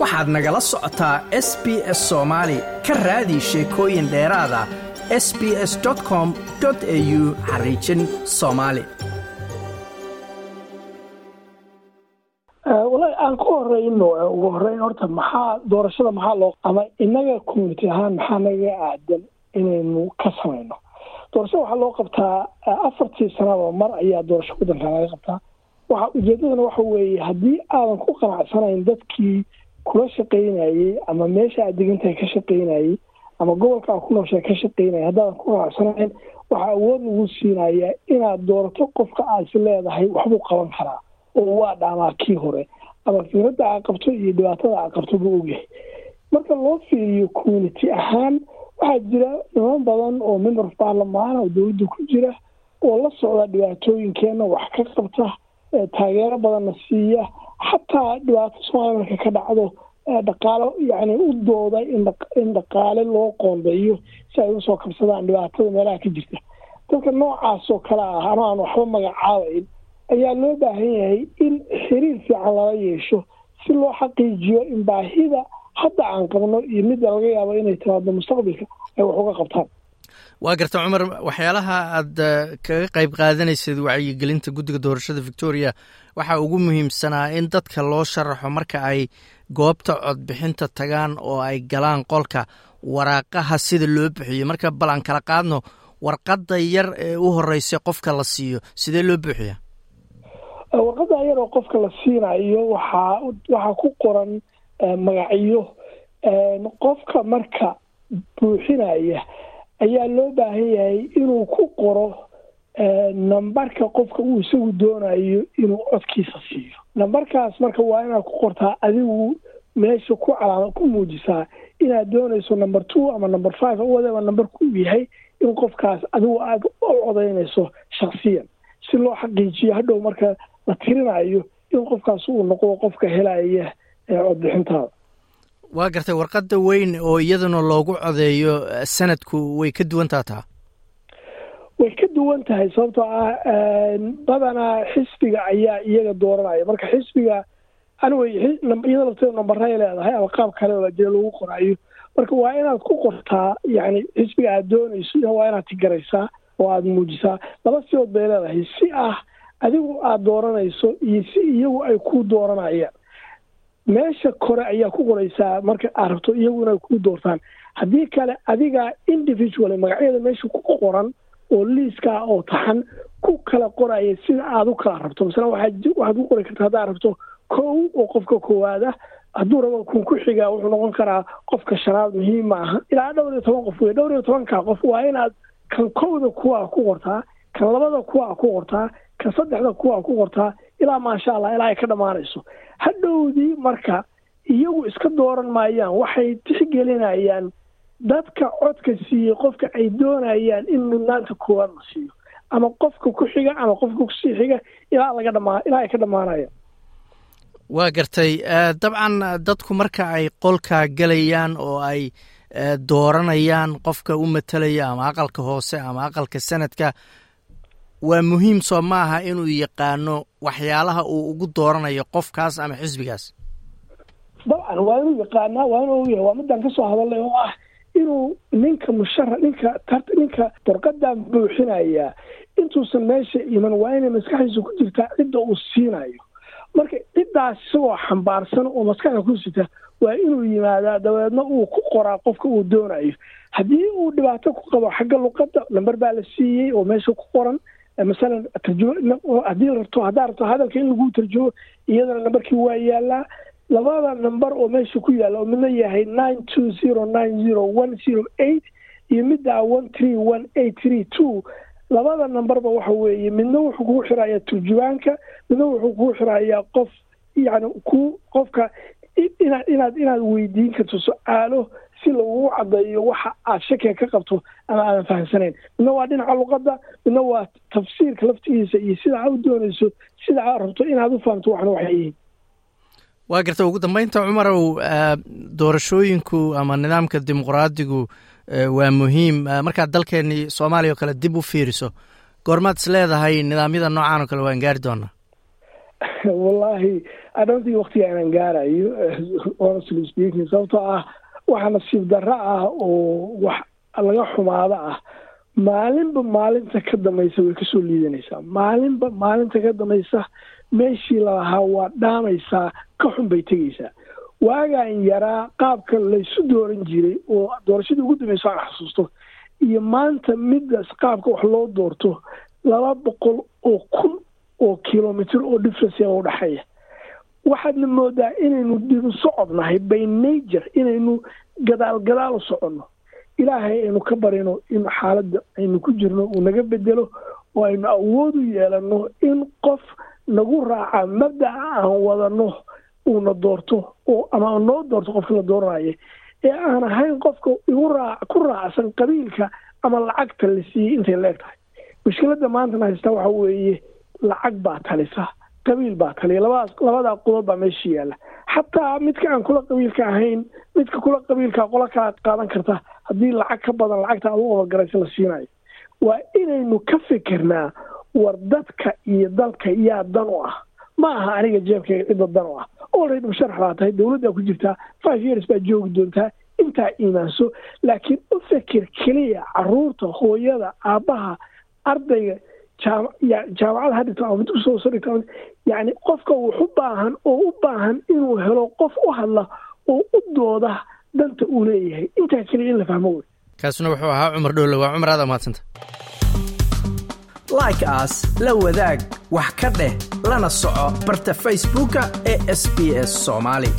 waxaad nagala socotaa s b s soomaali ka raadi sheekooyin dheeraada s b s com au xariijin soomaali walahi aan ku horeyno ugu horeyn horta maxaa doorashada maxaa loo ama inaga community ahaan maxaa naga aadan inaynu ka samayno? Doorashada waxaa loo qabtaa afartii sanaba mar ayaa doorasho waddanka laga qabtaa. Waxa ujeedadana waxa weeye haddii aadan ku qanacsanayn dadkii kula shaqaynayey ama meesha aad degantahay ka shaqaynayey ama gobolka aad ku nooshahay ka shaqaynayay haddaadan ku qanacsanayn waxaa awood lagu siinayaa inaad doorato qofka aad is leedahay waxbuu qaban karaa oo waa dhaamaa kii hore. Ama fikradda aa qabto iyo dhibaatada aa qabto buu ogyahay marka loo fiiriyo community ahaan waxaa jira niman badan oo member of baarlamaan oo dowladda ku jira oo la socda dhibaatooyinkeenna wax ka qabta taageero badanna siiya xataa dhibaato soomaaliya marka ka dhacdo dhaqaalo yacni u dooda in dhaqaale loo qoondeeyo si ay u soo kabsadaan dhibaatada meelaha ka jirta. Dadka noocaas oo kale ah ama aan waxba magacaabayn ayaa loo baahan yahay in xiriir fiican lala yeesho si loo xaqiijiyo in baahida hadda aan qabno iyo midda laga yaabo inay timaado mustaqbalka ay wax uga qabtaan waa garta cumar waxyaalaha aad kaga qayb qaadanaysad wacyigelinta guddiga doorashada victoria waxaa ugu muhiimsanaa in dadka loo sharaxo marka ay goobta codbixinta tagaan oo ay galaan qolka waraaqaha sida loo bixiyo. Marka bal aan kala qaadno warqadda yar ee u horeysa qofka la siiyo sidee loo buuxiya warqadda yar oo qofka la siinayo waxaa waxaa ku qoran magacyo. Qofka marka buuxinaya ayaa loo baahan yahay inuu ku qoro nambarka qofka uu isagu doonayo inuu codkiisa siiyo. Nambarkaas marka waa inaad ku qortaa adigu meesha ku calaama ku muujisaa inaad doonayso number two ama number five wadaba nambarku uu yahay in qofkaas adigu aada u codaynayso shaksiyan si loo xaqiijiyo hadhow marka la tirinayo in qofkaas uu noqdo qofka helaya codbixintaada waa gartay warqadda weyn oo iyaduna loogu codeeyo sanadku way ka duwantaa taa? Way ka duwan tahay sababtoo ah badanaa xisbiga ayaa iyaga dooranaya. Marka xisbiga anyway iyada lafteeda nambaray leedahay ama qaab kale oo jira lagu qoraayo marka waa inaad ku qortaa yani xisbiga aad doonayso waa inaad tigaraysaa oo aada muujisaa. Laba sidood bay leedahay si ah adigu aada dooranayso iyo si iyagu ay ku dooranayaan meesha kore ayaa ku qoraysaa marka aad rabto iyagu inay ku doortaan. Haddii kale adiga individual magacyada meesha ku qoran oo liiskaa oo taxan ku kala qoraya sida aada u kala rabto. Masala waxaad ku qori karta haddaad rabto kow oo qofka koowaad ah hadduu rabo kun ku xigaa wuxuu noqon karaa qofka shanaad muhiim ma aha. Ilaa dhowr iyo toban qof wey dhowr iyo tobanka qof waa inaad kan kowda kuwaa ku qortaa kan labada kuwaa ku qortaa kan saddexda kuwaa ku qortaa ilaa maasha allah ilaa ay ka dhammaanayso hadhowdii marka iyagu iska dooran maayaan waxay tixgelinayaan dadka codka siiyey qofka ay doonayaan in mudnaanta koowaad la siiyo. Ama qofka ku xiga ama qofka ku sii xiga ilaa laga dhamaa ilaa ay ka dhammaanayaan waa gartay dabcan dadku marka ay qolka gelayaan oo ay dooranayaan qofka u matalaya ama aqalka hoose ama aqalka sanadka waa muhiim soo maaha inuu yaqaano waxyaalaha uu ugu dooranayo qofkaas ama xisbigaas? Dabcan waa inuu yaqaanaa waa inuu ogyahay waa midaan ka soo hadalnay oo ah inuu ninka mushara ninka ninka warqadan buuxinaya intuusan meesha iman waa inay maskaxdiisa ku jirtaa cidda uu siinayo. Marka ciddaas isagoo xambaarsan oo maskaxda ku sita waa inuu yimaadaa dabeedna uu ku qoraa qofka uu doonayo. Haddii uu dhibaato ku qabo xagga luqadda lamber baa la siiyey oo meesha ku qoran masalan haddii rabto haddaa rabto hadalka in lagu tarjumo iyadana nambarkii waa yaalaa labada number oo meesha ku yaalla oo midna yahay nine two zero nine zero one zero eight iyo midda one three one eight three two. Labada numberba waxa weeye midna wuxuu kugu xirayaa turjubaanka midna wuxuu kugu xirayaa qof yani ku qofka inaad inaad weydiin karto su'aalo si lagugu caddeeyo waxa aad shakiga ka qabto ama aadan fahamsanayn. Midna waa dhinaca luqadda midna waa tafsiirka laftigiisa iyo sida aad u doonayso sida aad rabto inaad u fahamto waxna waxay yihiin. Waa garta ugu dambeynta cumarow doorashooyinku ama nidaamka dimuqraadigu waa muhiim. Markaad dalkeenii soomaaliya oo kale dib u fiiriso goormaad is leedahay nidaamyada noocan oo kale waan gaari doonaa. Wallahi adhantii waktiga inaan gaarayo honestly speaking sababtoo ah waxa nasiib darro ah oo wax laga xumaado ah. Maalinba maalinta ka dambaysa way ka soo liidanaysaa maalinba maalinta ka dambaysa meeshii lalahaa waa dhaamaysaa ka xun bay tegaysaa waagaan yaraa qaabka laysu dooran jiray oo doorashadii ugu dambaysa aan xasuusto iyo maanta midaas qaabka wax loo doorto laba boqol oo kun oo kilomitr oo differency u dhexeeya waxaadna moodaa inaynu dibu socodnahay by nature inaynu gadaal gadaal soconno. Ilaahay aynu ka barino in xaaladda aynu ku jirno uu naga bedelo oo aynu awood u yeelano in qof nagu raaca mabdaca aan wadano uuna doorto oo ama noo doorto qofka la dooranayo ee aan ahayn qofka igu raa ku raacsan qabiilka ama lacagta la siiyey intay leeg tahay mushkiladda maantana haystaa waxa weeye lacag baa talisa qabiil baa taliya labadaas labadaa qodob baa meesha yaalla. Xataa midka aan kula qabiilka ahayn midka kula qabiilka qola kala qaadan karta haddii lacag ka badan lacagta aad u obagaraysa la siinayo. Waa inaynu ka fikirnaa war dadka iyo dalka yaa dan u ah. Ma aha aniga jeebkayga cidda dan u ah. Olready musharax baa tahay dowladdaa ku jirtaa five years baa joogi doontaa intaa iimaanso laakiin u fikir keliya carruurta hooyada aabbaha ardayga jaamacada ha dhigto ama mid ku soo soo dhigto yacni qofka wax u baahan oo u baahan inuu helo qof u hadla oo u dooda danta uu leeyahay. Intaa keliya in la fahmo wey. Kaasuna wuxuu ahaa cumar dhowle waa cumar aad amahadsanta like as la wadaag wax ka dheh lana soco barta facebooka ee sb s soomaali